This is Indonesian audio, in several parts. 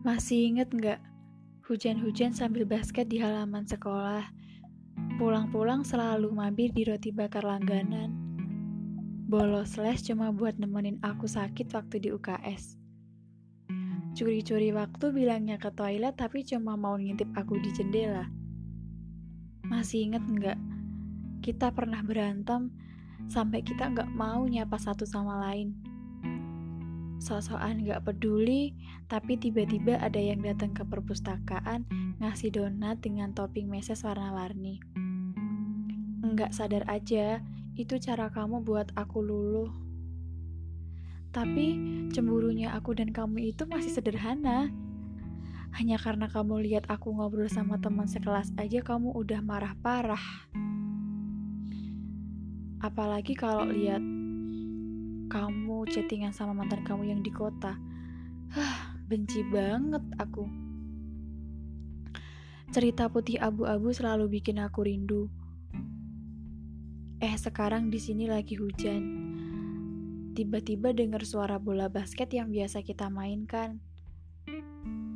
Masih inget nggak hujan-hujan sambil basket di halaman sekolah? Pulang-pulang selalu mampir di roti bakar langganan. Bolos les cuma buat nemenin aku sakit waktu di UKS. Curi-curi waktu bilangnya ke toilet tapi cuma mau ngintip aku di jendela. Masih inget nggak? Kita pernah berantem sampai kita nggak mau nyapa satu sama lain sosokan gak peduli, tapi tiba-tiba ada yang datang ke perpustakaan ngasih donat dengan topping meses warna-warni. Enggak sadar aja, itu cara kamu buat aku luluh. Tapi cemburunya aku dan kamu itu masih sederhana. Hanya karena kamu lihat aku ngobrol sama teman sekelas aja kamu udah marah parah. Apalagi kalau lihat kamu chattingan sama mantan kamu yang di kota. Hah, benci banget aku. Cerita putih abu-abu selalu bikin aku rindu. Eh, sekarang di sini lagi hujan. Tiba-tiba dengar suara bola basket yang biasa kita mainkan.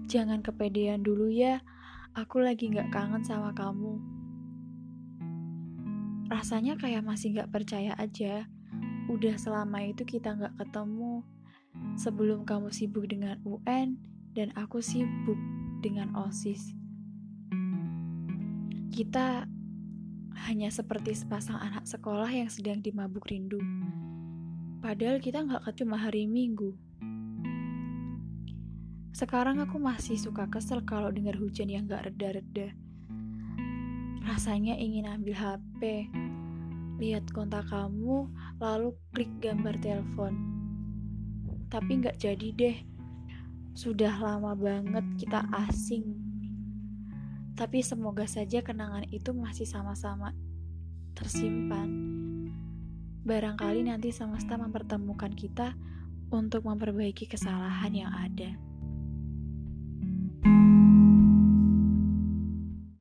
Jangan kepedean dulu ya, aku lagi gak kangen sama kamu. Rasanya kayak masih gak percaya aja udah selama itu kita nggak ketemu sebelum kamu sibuk dengan UN dan aku sibuk dengan OSIS. Kita hanya seperti sepasang anak sekolah yang sedang dimabuk rindu. Padahal kita nggak cuma hari Minggu. Sekarang aku masih suka kesel kalau dengar hujan yang gak reda-reda. Rasanya ingin ambil HP, lihat kontak kamu, lalu klik gambar telepon. Tapi nggak jadi deh. Sudah lama banget kita asing. Tapi semoga saja kenangan itu masih sama-sama tersimpan. Barangkali nanti semesta mempertemukan kita untuk memperbaiki kesalahan yang ada.